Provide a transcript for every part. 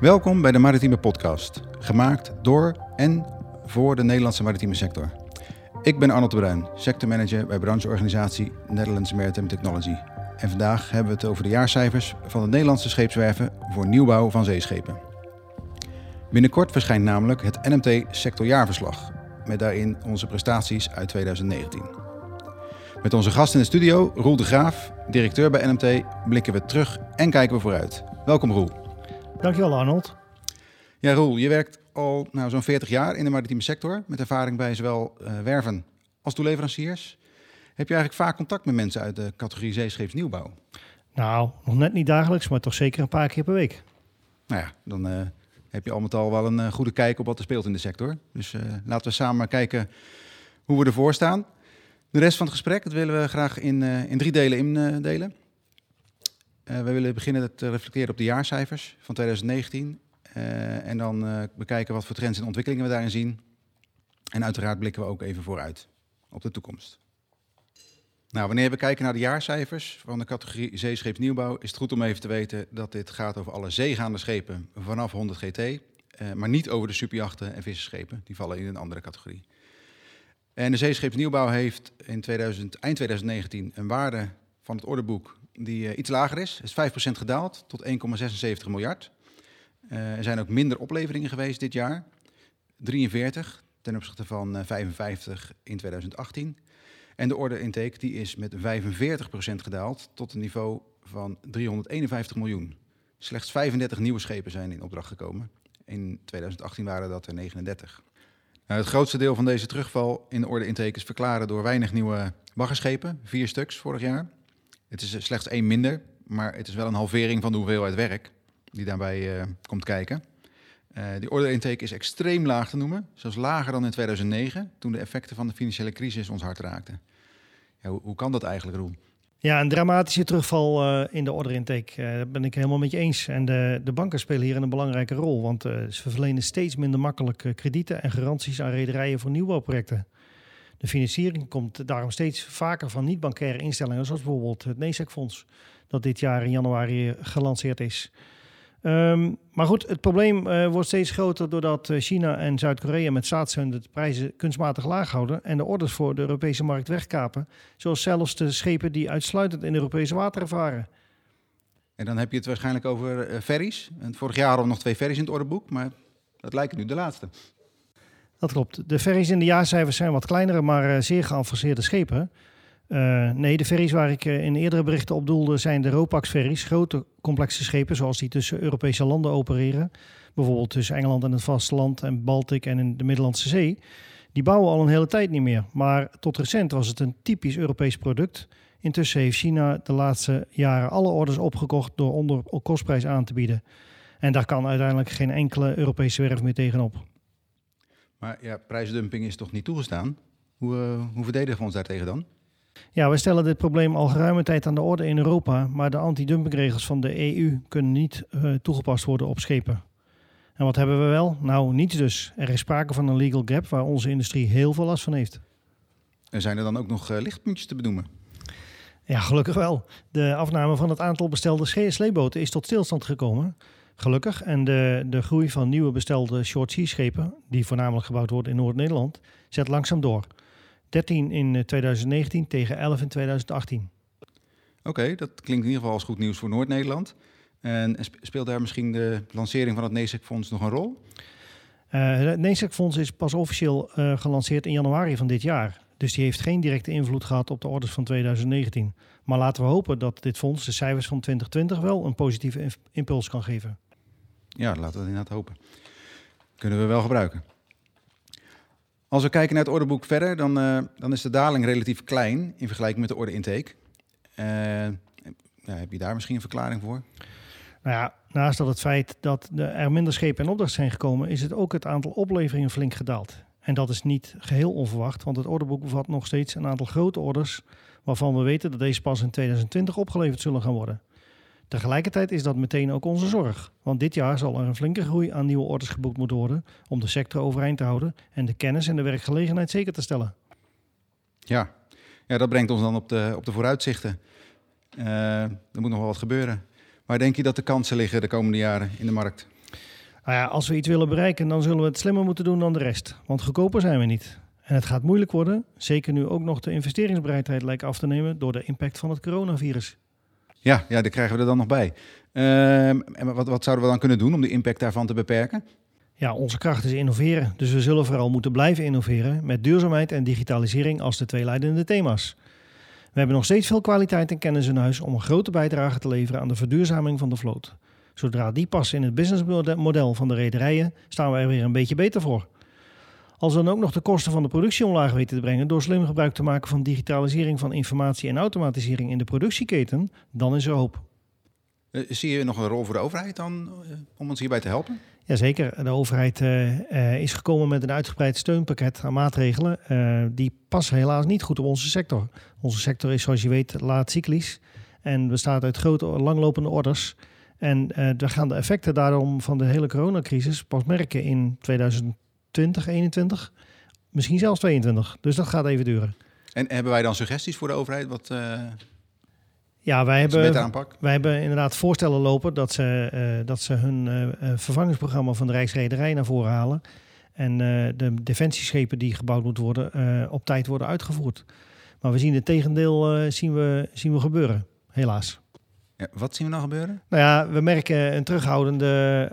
Welkom bij de Maritieme Podcast, gemaakt door en voor de Nederlandse maritieme sector. Ik ben Arnold de Bruin, sectormanager bij brancheorganisatie Netherlands Maritime Technology. En vandaag hebben we het over de jaarcijfers van de Nederlandse scheepswerven voor nieuwbouw van zeeschepen. Binnenkort verschijnt namelijk het NMT sectorjaarverslag, met daarin onze prestaties uit 2019. Met onze gast in de studio, Roel de Graaf, directeur bij NMT, blikken we terug en kijken we vooruit. Welkom Roel. Dankjewel Arnold. Ja Roel, je werkt al nou, zo'n 40 jaar in de maritieme sector, met ervaring bij zowel uh, werven als toeleveranciers. Heb je eigenlijk vaak contact met mensen uit de categorie zeescheepsnieuwbouw? Nou, nog net niet dagelijks, maar toch zeker een paar keer per week. Nou ja, dan uh, heb je al met al wel een uh, goede kijk op wat er speelt in de sector. Dus laten we samen kijken hoe we ervoor staan. De rest van het gesprek dat willen we graag in, in drie delen indelen. We willen beginnen te reflecteren op de jaarcijfers van 2019 uh, en dan bekijken wat voor trends en ontwikkelingen we daarin zien. En uiteraard blikken we ook even vooruit op de toekomst. Nou, wanneer we kijken naar de jaarcijfers van de categorie zeescheepsnieuwbouw, is het goed om even te weten dat dit gaat over alle zeegaande schepen vanaf 100 GT, maar niet over de superjachten en visserschepen. Die vallen in een andere categorie. En de zeescheepsnieuwbouw heeft in 2000, eind 2019 een waarde van het orderboek die iets lager is. is 5% gedaald tot 1,76 miljard. Uh, er zijn ook minder opleveringen geweest dit jaar. 43 ten opzichte van uh, 55 in 2018. En de order intake die is met 45% gedaald tot een niveau van 351 miljoen. Slechts 35 nieuwe schepen zijn in opdracht gekomen. In 2018 waren dat er 39. Nou, het grootste deel van deze terugval in de order intake is verklaren door weinig nieuwe baggerschepen, vier stuks vorig jaar. Het is slechts één minder, maar het is wel een halvering van de hoeveelheid werk die daarbij uh, komt kijken. Uh, die order intake is extreem laag te noemen, zelfs lager dan in 2009, toen de effecten van de financiële crisis ons hart raakten. Ja, hoe, kan dat eigenlijk, Roel? Ja, een dramatische terugval uh, in de order intake. Daar ben ik helemaal met je eens. En de, de banken spelen hier een belangrijke rol, want ze verlenen steeds minder makkelijk kredieten en garanties aan rederijen voor nieuwbouwprojecten. De financiering komt daarom steeds vaker van niet-bankaire instellingen, zoals bijvoorbeeld het NESEC-fonds, dat dit jaar in januari gelanceerd is. Um, maar goed, het probleem uh, wordt steeds groter doordat eh, China en Zuid-Korea met staatssteun de prijzen kunstmatig laag houden en de orders voor de Europese markt wegkapen. Zoals zelfs de schepen die uitsluitend in Europese wateren varen. En dan heb je het waarschijnlijk over ferries. En vorig jaar hadden we nog twee ferries in het orderboek, maar dat lijken nu de laatste. Dat klopt. De ferries in de jaarcijfers zijn wat kleinere, maar zeer geavanceerde schepen. Uh, nee, de ferries waar ik uh, in eerdere berichten op doelde zijn de Ropax-ferries. Grote complexe schepen zoals die tussen Europese landen opereren. Bijvoorbeeld tussen Engeland en het vasteland en Baltic en in de Middellandse Zee. Die bouwen al een hele tijd niet meer. Maar tot recent was het een typisch Europees product. Intussen heeft China de laatste jaren alle orders opgekocht door onder kostprijs aan te bieden. En daar kan uiteindelijk geen enkele Europese werf meer tegenop. Maar ja, prijsdumping is toch niet toegestaan? Hoe, uh, hoe verdedigen we ons daartegen dan? Ja, we stellen dit probleem al geruime tijd aan de orde in Europa, maar de antidumpingregels van de EU kunnen niet uh, toegepast worden op schepen. En wat hebben we wel? Nou, niets dus. Er is sprake van een legal gap waar onze industrie heel veel last van heeft. En zijn er dan ook nog uh, lichtpuntjes te benoemen? Ja, gelukkig wel. De afname van het aantal bestelde sleeboten is tot stilstand gekomen. Gelukkig. En de, de groei van nieuwe bestelde short sea schepen, die voornamelijk gebouwd worden in Noord-Nederland, zet langzaam door. 13 in 2019 eh, tegen 11 in 2018. Oké, okay, dat klinkt in ieder geval als goed nieuws voor Noord-Nederland. En speelt daar misschien de lancering van het NESEC-fonds nog een rol? Uh, het NESEC-fonds is pas officieel uh, gelanceerd in januari van dit jaar. Dus die heeft geen directe invloed gehad op de orders van 2019. Maar laten we hopen dat dit fonds de cijfers van 2020 wel een positieve impuls kan geven. Ja, laten we dat inderdaad hopen. Kunnen we wel gebruiken. Als we kijken naar het orderboek verder, dan, uh, dan is de daling relatief klein in vergelijking met de orde intake. Ja, heb je daar misschien een verklaring voor? Nou ja, naast dat het feit dat er minder schepen in opdracht zijn gekomen, is het ook het aantal opleveringen flink gedaald. En dat is niet geheel onverwacht, want het orderboek bevat nog steeds een aantal grote orders, waarvan we weten dat deze pas in 2020 opgeleverd zullen gaan worden. Tegelijkertijd is dat meteen ook onze zorg. Want dit jaar zal er een flinke groei aan nieuwe orders geboekt moeten worden om de sector overeind te houden en de kennis en de werkgelegenheid zeker te stellen. Ja, ja dat brengt ons dan op de, op de vooruitzichten. Uh, er moet nog wel wat gebeuren. Waar denk je dat de kansen liggen de komende jaren in de markt? Nou ja, als we iets willen bereiken, dan zullen we het slimmer moeten doen dan de rest. Want goedkoper zijn we niet. En het gaat moeilijk worden, zeker nu ook nog de investeringsbereidheid lijkt af te nemen door de impact van het coronavirus. Ja, ja, daar krijgen we er dan nog bij. Ehm, en wat, wat zouden we dan kunnen doen om de impact daarvan te beperken? Ja, onze kracht is innoveren. Dus we zullen vooral moeten blijven innoveren met duurzaamheid en digitalisering als de twee leidende thema's. We hebben nog steeds veel kwaliteit en kennis in huis om een grote bijdrage te leveren aan de verduurzaming van de vloot. Zodra die passen in het businessmodel van de rederijen, staan we er weer een beetje beter voor. Als we dan ook nog de kosten van de productie omlaag weten te brengen door slim gebruik te maken van digitalisering van informatie en automatisering in de productieketen, dan is er hoop. Uh, zie je nog een rol voor de overheid dan uh, om ons hierbij te helpen? Jazeker, de overheid uh, is gekomen met een uitgebreid steunpakket aan maatregelen. die passen helaas niet goed op onze sector. Onze sector is, zoals je weet, laat cyclisch en bestaat uit grote, langlopende orders. En we gaan de effecten daarom van de hele coronacrisis pas merken in 2020, 2021, misschien zelfs 22. Dus dat gaat even duren. En hebben wij dan suggesties voor de overheid? Wat, ja, wij hebben, wij hebben inderdaad voorstellen lopen dat ze, uh, dat ze hun uh, vervangingsprogramma van de Rijksrederij naar voren halen. En de defensieschepen die gebouwd moeten worden, op tijd worden uitgevoerd. Maar we zien het tegendeel zien we, zien we gebeuren, helaas. Wat zien we nou gebeuren? Nou ja, we merken een terughoudende,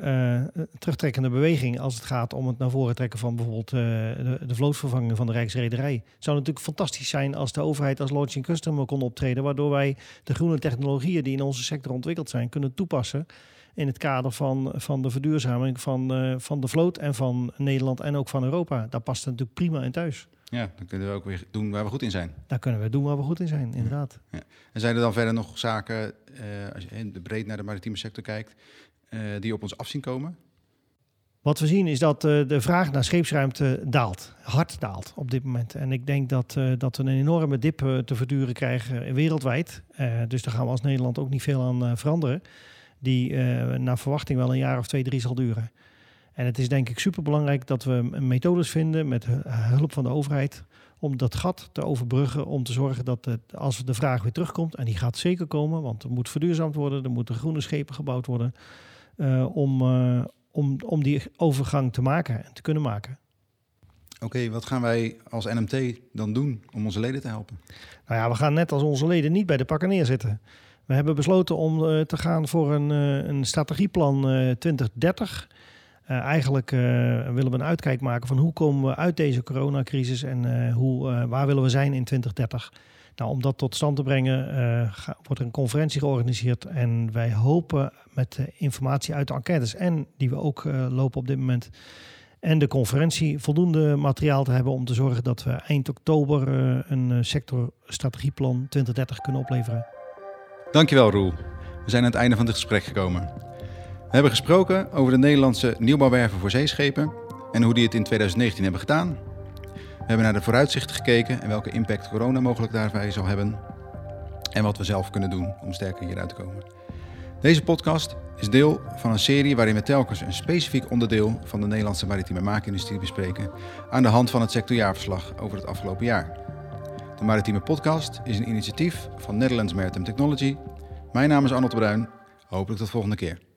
uh, terugtrekkende beweging als het gaat om het naar voren trekken van bijvoorbeeld uh, de, de vlootvervanging van de Rijksrederij. Het zou natuurlijk fantastisch zijn als de overheid als launching customer kon optreden, waardoor wij de groene technologieën die in onze sector ontwikkeld zijn kunnen toepassen in het kader van, van de verduurzaming van, uh, van de vloot en van Nederland en ook van Europa. Daar past het natuurlijk prima in thuis. Ja, dan kunnen we ook weer doen waar we goed in zijn. Daar kunnen we doen waar we goed in zijn, inderdaad. Ja. En zijn er dan verder nog zaken, uh, als je in de breed naar de maritieme sector kijkt, uh, die op ons af zien komen? Wat we zien is dat uh, de vraag naar scheepsruimte daalt, hard daalt op dit moment. En ik denk dat, dat we een enorme dip te verduren krijgen wereldwijd. dus daar gaan we als Nederland ook niet veel aan veranderen. Die naar verwachting wel een jaar of twee, drie zal duren. En het is denk ik superbelangrijk dat we methodes vinden met hulp van de overheid om dat gat te overbruggen, om te zorgen dat het, als de vraag weer terugkomt, en die gaat zeker komen, want er moet verduurzaamd worden, er moeten groene schepen gebouwd worden, uh, om, uh, om, om die overgang te maken en te kunnen maken. Oké, okay, wat gaan wij als NMT dan doen om onze leden te helpen? Nou ja, we gaan net als onze leden niet bij de pakken neerzitten. We hebben besloten om uh, te gaan voor een, een strategieplan 2030. Uh, eigenlijk uh, willen we een uitkijk maken van hoe komen we uit deze coronacrisis en uh, hoe, waar willen we zijn in 2030. Nou, om dat tot stand te brengen wordt er een conferentie georganiseerd en wij hopen met informatie uit de enquêtes en die we ook lopen op dit moment en de conferentie voldoende materiaal te hebben om te zorgen dat we eind oktober een sectorstrategieplan 2030 kunnen opleveren. Dankjewel Roel. We zijn aan het einde van dit gesprek gekomen. We hebben gesproken over de Nederlandse nieuwbouwwerven voor zeeschepen en hoe die het in 2019 hebben gedaan. We hebben naar de vooruitzichten gekeken en welke impact corona mogelijk daarbij zal hebben. En wat we zelf kunnen doen om sterker hieruit te komen. Deze podcast is deel van een serie waarin we telkens een specifiek onderdeel van de Nederlandse maritieme maakindustrie bespreken aan de hand van het sectorjaarverslag over het afgelopen jaar. De Maritieme Podcast is een initiatief van Netherlands Maritime Technology. Mijn naam is Arnold Bruin. Hopelijk tot volgende keer.